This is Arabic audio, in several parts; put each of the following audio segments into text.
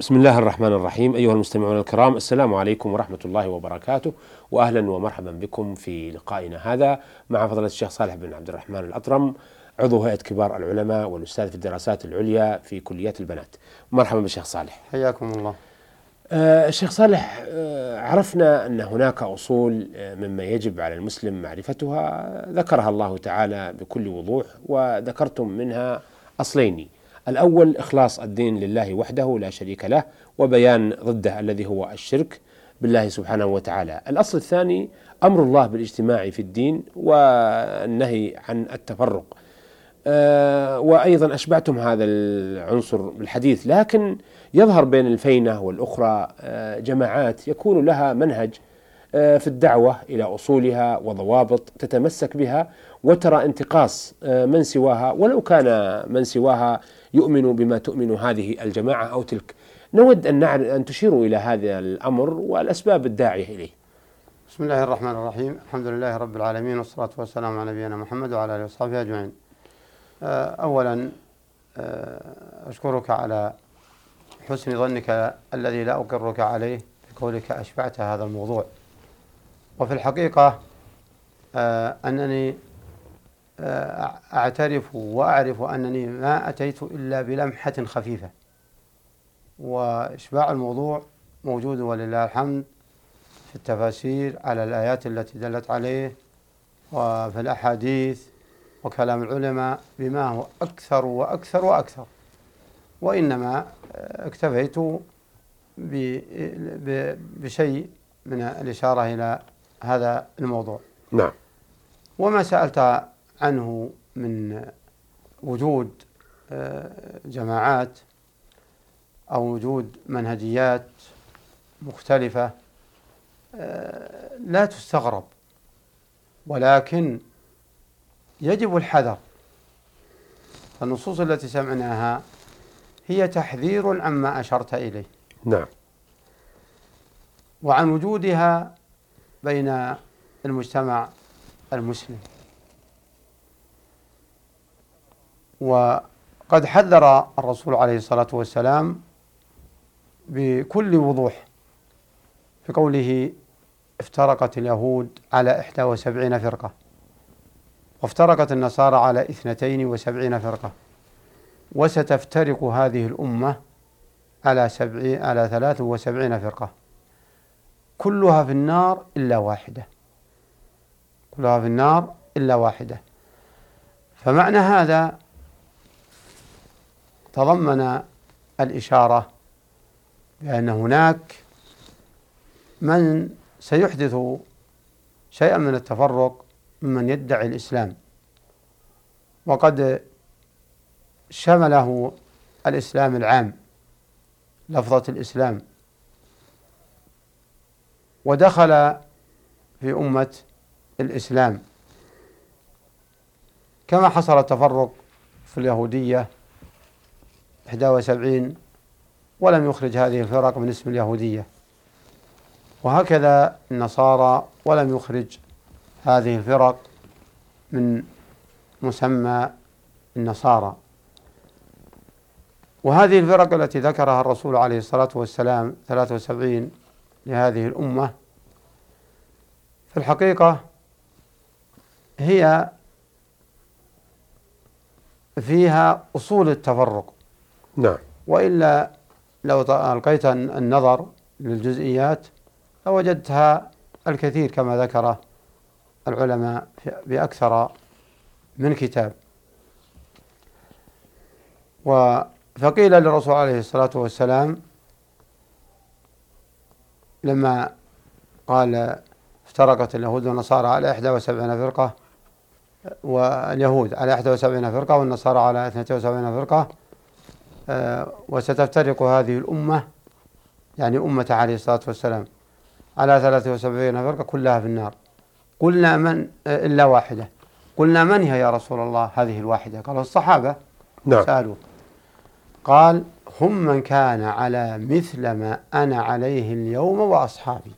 بسم الله الرحمن الرحيم. أيها المستمعون الكرام السلام عليكم ورحمة الله وبركاته وأهلا ومرحبا بكم في لقائنا هذا مع فضيلة الشيخ صالح بن عبد الرحمن الأطرم عضو هيئة كبار العلماء والأستاذ في الدراسات العليا في كليات البنات. مرحبا بالشيخ صالح. حياكم الله. آه الشيخ صالح آه عرفنا أن هناك أصول آه مما يجب على المسلم معرفتها ذكرها الله تعالى بكل وضوح وذكرتم منها أصلين. الأول إخلاص الدين لله وحده لا شريك له وبيان ضده الذي هو الشرك بالله سبحانه وتعالى. الأصل الثاني أمر الله بالاجتماع في الدين والنهي عن التفرق. أه وأيضا أشبعتم هذا العنصر بالحديث لكن يظهر بين الفينة والأخرى أه جماعات يكون لها منهج أه في الدعوة إلى أصولها وضوابط تتمسك بها وترى انتقاص من سواها ولو كان من سواها يؤمن بما تؤمن هذه الجماعة أو تلك. نود أن أن تشيروا إلى هذا الأمر والأسباب الداعية إليه. بسم الله الرحمن الرحيم. الحمد لله رب العالمين والصلاة والسلام على نبينا محمد وعلى آله وصحبه أجمعين. أولا أشكرك على حسن ظنك الذي لا أقرك عليه بقولك أشبعت هذا الموضوع. وفي الحقيقة أنني أعترف وأعرف أنني ما أتيت إلا بلمحة خفيفة. وإشباع الموضوع موجود ولله الحمد في التفاسير على الآيات التي دلت عليه وفي الأحاديث وكلام العلماء بما هو أكثر وأكثر وأكثر. وإنما اكتفيت بشيء من الإشارة إلى هذا الموضوع. نعم. وما سألت عنه من وجود جماعات أو وجود منهجيات مختلفة لا تستغرب. ولكن يجب الحذر. النصوص التي سمعناها هي تحذير عما أشرت إليه. نعم. وعن وجودها بين المجتمع المسلم. وقد حذر الرسول عليه الصلاة والسلام بكل وضوح في قوله افترقت اليهود على إحدى وسبعين فرقة وافترقت النصارى على اثنتين وسبعين فرقة وستفترق هذه الأمة على سبعين على ثلاث وسبعين فرقة كلها في النار إلا واحدة. كلها في النار إلا واحدة. فمعنى هذا تضمن الإشارة بأن هناك من سيحدث شيئا من التفرق ممن يدعي الإسلام. وقد شمله الإسلام العام لفظة الإسلام. ودخل في أمة الإسلام. كما حصل التفرق في اليهودية 71 ولم يخرج هذه الفرق من اسم اليهودية. وهكذا النصارى ولم يخرج هذه الفرق من مسمى النصارى. وهذه الفرق التي ذكرها الرسول عليه الصلاة والسلام 73 لهذه الأمة في الحقيقة هي فيها أصول التفرق. نعم. وإلا لو ألقيت النظر للجزئيات لوجدتها الكثير كما ذكر العلماء بأكثر من كتاب. فقيل للرسول عليه الصلاة والسلام لما قال افترقت اليهود والنصارى على 71 فرقة واليهود على 71 فرقة والنصارى على 72 فرقة وستفترق هذه الأمة يعني أمة عليه الصلاة والسلام على 73 فرقة كلها في النار. قلنا من إلا واحدة. قلنا من هي يا رسول الله؟ هذه الواحدة. قالوا الصحابة. نعم. سألوا. قال هم من كان على مثل ما أنا عليه اليوم وأصحابي.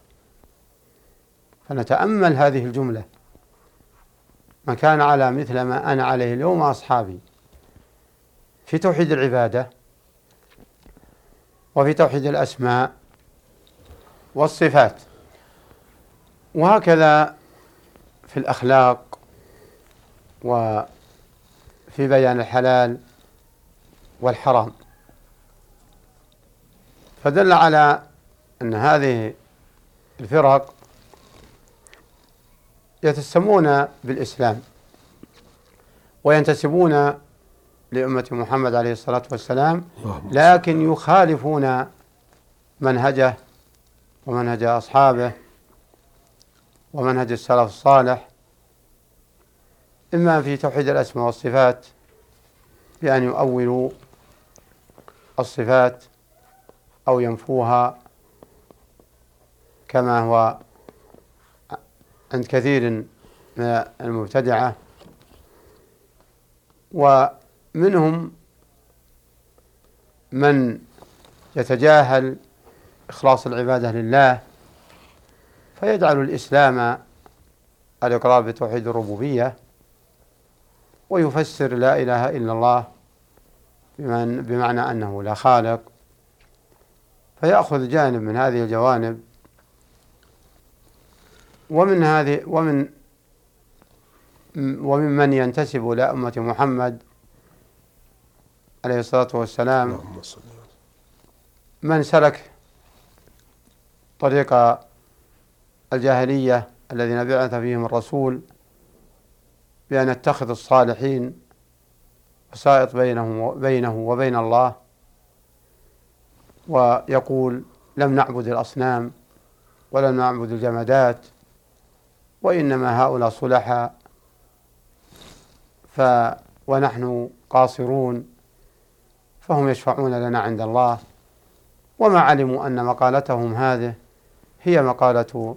فنتأمل هذه الجملة. من كان على مثل ما أنا عليه اليوم وأصحابي. في توحيد العبادة وفي توحيد الأسماء والصفات. وهكذا في الأخلاق وفي بيان الحلال والحرام. فدل على أن هذه الفرق يتسمون بالإسلام وينتسبون لأمة محمد عليه الصلاة والسلام لكن يخالفون منهجه ومنهج أصحابه ومنهج السلف الصالح إما في توحيد الأسماء والصفات بأن يؤولوا الصفات أو ينفوها كما هو عند كثير من المبتدعة. ومنهم من يتجاهل إخلاص العبادة لله فيجعل الإسلام الإقرار بتوحيد الربوبية ويفسر لا إله إلا الله بمعنى أنه لا خالق. فيأخذ جانب من هذه الجوانب ومن هذه ومن وممن ينتسب إلى أمة محمد عليه الصلاة والسلام. من سلك طريق الجاهلية الذين بعث فيهم الرسول بأن يتخذ الصالحين وسائط بينهم بينه وبين الله ويقول لم نعبد الأصنام ولم نعبد الجمادات وإنما هؤلاء صلحاء ف ونحن قاصرون فهم يشفعون لنا عند الله وما علموا أن مقالتهم هذه هي مقالة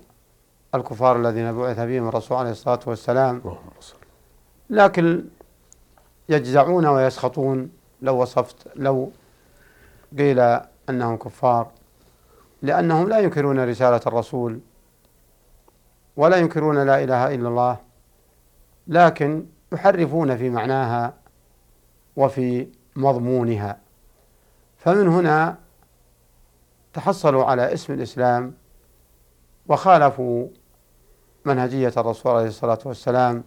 الكفار الذين بعث بهم الرسول عليه الصلاة والسلام. لكن يجزعون ويسخطون لو وصفت لو قيل أنهم كفار لأنهم لا ينكرون رسالة الرسول ولا ينكرون لا إله إلا الله لكن يحرفون في معناها وفي مضمونها. فمن هنا تحصلوا على اسم الإسلام وخالفوا منهجية الرسول عليه الصلاة والسلام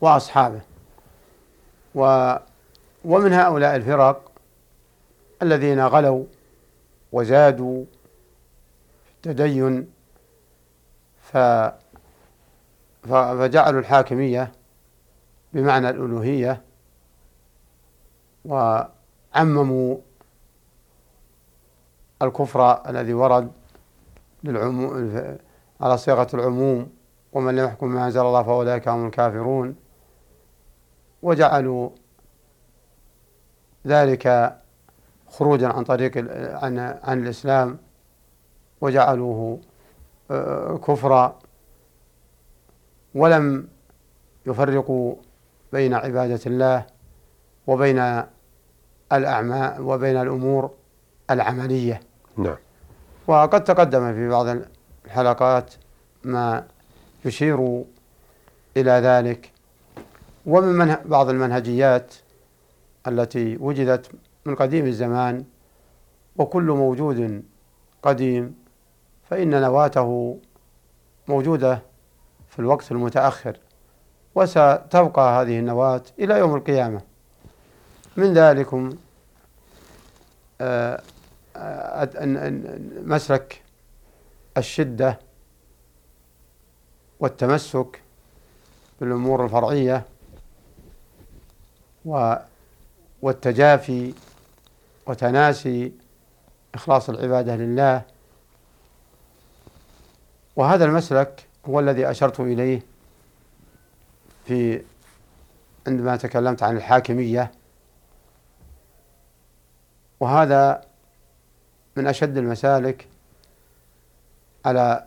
وأصحابه. و ومن هؤلاء الفرق الذين غلوا وزادوا في التدين ف فجعلوا الحاكمية بمعنى الألوهية وعمموا الكفر الذي ورد للعموم على صيغة العموم ومن لم يحكم ما أنزل الله فأولئك هم الكافرون. وجعلوا ذلك خروجا عن طريق عن عن الإسلام. وجعلوه آه، كفرا. ولم يفرقوا بين عبادة الله وبين الأعمال وبين الأمور العملية. نعم. وقد تقدم في بعض الحلقات ما يشير إلى ذلك. ومن بعض المنهجيات التي وجدت من قديم الزمان وكل موجود قديم فإن نواته موجودة في الوقت المتأخر وستبقى هذه النواة إلى يوم القيامة. من ذلكم آه، مسلك الشدة والتمسك بالأمور الفرعية والتجافي وتناسي إخلاص العبادة لله. وهذا المسلك هو الذي أشرت إليه في عندما تكلمت عن الحاكمية. وهذا من أشد المسالك على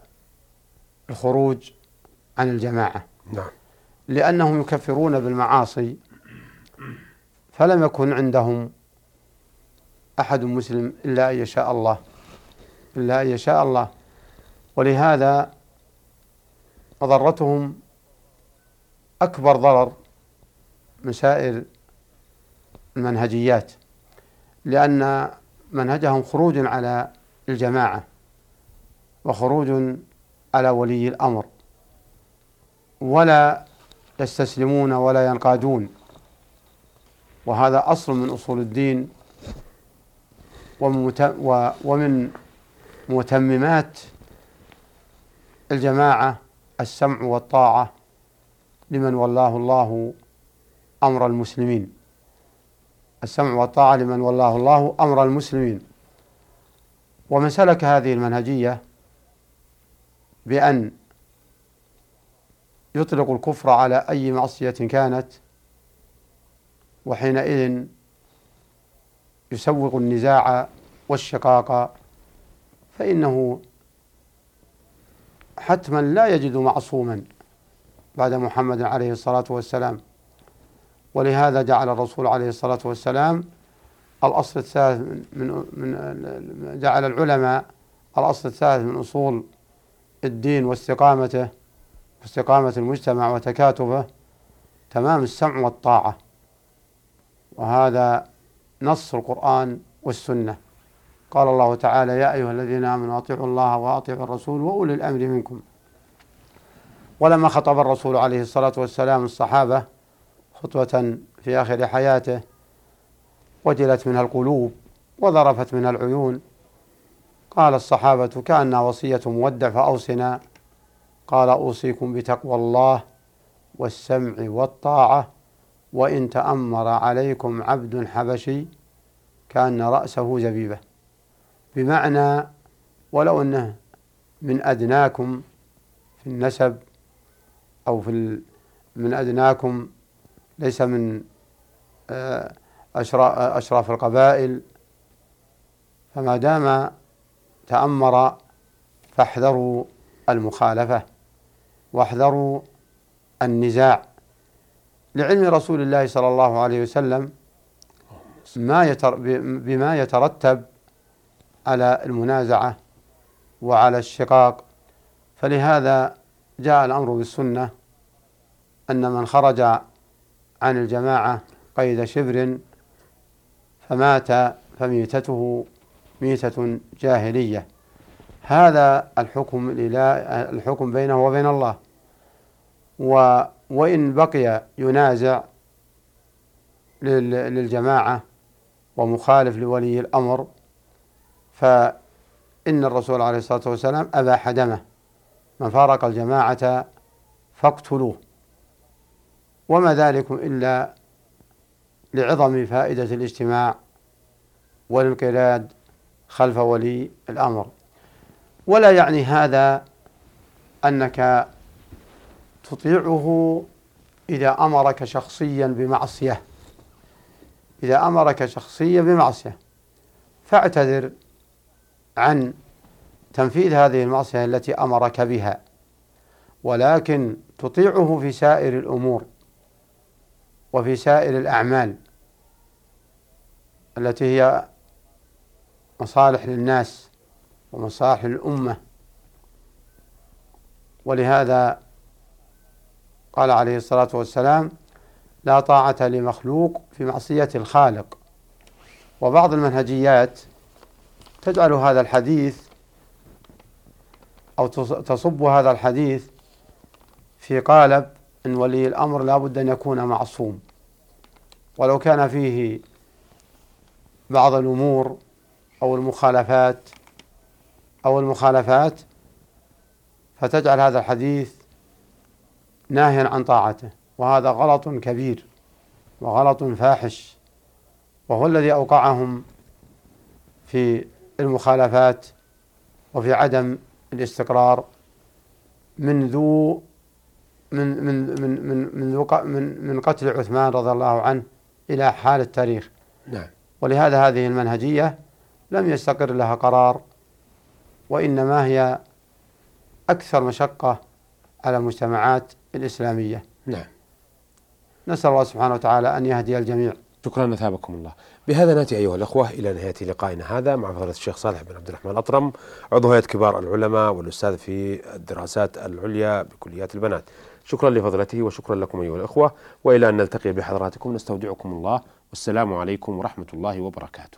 الخروج عن الجماعة. نعم. لأنهم يكفرون بالمعاصي فلم يكن عندهم أحد مسلم إلا أن يشاء الله إلا أن يشاء الله. ولهذا مضرتهم أكبر ضرر من سائر المنهجيات. لأن منهجهم خروج على الجماعة وخروج على ولي الأمر. ولا يستسلمون ولا ينقادون. وهذا أصل من أصول الدين ومن متممات الجماعة السمع والطاعة لمن ولاه الله أمر المسلمين. السمع والطاعة لمن ولاه الله أمر المسلمين. ومن سلك هذه المنهجية بأن يطلق الكفر على أي معصية كانت وحينئذ يسوغ النزاع والشقاق فإنه حتما لا يجد معصوما بعد محمد عليه الصلاة والسلام. ولهذا جعل الرسول عليه الصلاة والسلام الأصل الثالث من, من جعل العلماء الأصل الثالث من أصول الدين واستقامته واستقامة المجتمع وتكاتبه تمام السمع والطاعة. وهذا نص القرآن والسنة. قال الله تعالى يا أيها الذين آمنوا أطيعوا الله وأطيعوا الرسول وأولي الأمر منكم. ولما خطب الرسول عليه الصلاة والسلام الصحابة خطوة في آخر حياته وجلت منها القلوب وذرفت منها العيون. قال الصحابة كأنها وصية مودع فأوصنا. قال أوصيكم بتقوى الله والسمع والطاعة وإن تأمر عليكم عبد حبشي كأن رأسه زبيبة. بمعنى ولو أنه من أدناكم في النسب أو في من أدناكم ليس من آه، أشراف القبائل. فما دام تأمر فاحذروا المخالفة واحذروا النزاع. لعلم رسول الله صلى الله عليه وسلم ما يتر بما يترتب على المنازعة وعلى الشقاق. فلهذا جاء الأمر بالسنة أن من خرج عن الجماعة قيد شبر فمات فميتته ميتة جاهلية. هذا الحكم الحكم بينه وبين الله. و وإن بقي ينازع للجماعة ومخالف لولي الأمر فإن الرسول عليه الصلاة والسلام أباح دمه. من فارق الجماعة فاقتلوه. وما ذلك إلا لعظم فائدة الاجتماع والانقياد خلف ولي الأمر. ولا يعني هذا أنك تطيعه إذا أمرك شخصيا بمعصية. إذا أمرك شخصيا بمعصية. فاعتذر عن تنفيذ هذه المعصية التي أمرك بها. ولكن تطيعه في سائر الأمور. وفي سائر الأعمال التي هي مصالح للناس ومصالح للأمة. ولهذا قال عليه الصلاة والسلام لا طاعة لمخلوق في معصية الخالق. وبعض المنهجيات تجعل هذا الحديث أو تصب هذا الحديث في قالب أن ولي الأمر لا بد أن يكون معصوم. ولو كان فيه بعض الأمور أو المخالفات أو المخالفات فتجعل هذا الحديث ناهيا عن طاعته. وهذا غلط كبير وغلط فاحش. وهو الذي أوقعهم في المخالفات وفي عدم الاستقرار منذ من من من من من من قتل عثمان رضي الله عنه إلى حال التاريخ. نعم. ولهذا هذه المنهجية لم يستقر لها قرار وإنما هي أكثر مشقة على المجتمعات الإسلامية. نعم. نسأل الله سبحانه وتعالى أن يهدي الجميع. شكرا أثابكم الله. بهذا نأتي أيها الأخوة إلى نهاية لقائنا هذا مع فضيلة الشيخ صالح بن عبد الرحمن الأطرم عضو هيئة كبار العلماء والأستاذ في الدراسات العليا بكليات البنات. شكرا لفضلته وشكرا لكم أيها الأخوة وإلى أن نلتقي بحضراتكم نستودعكم الله والسلام عليكم ورحمة الله وبركاته.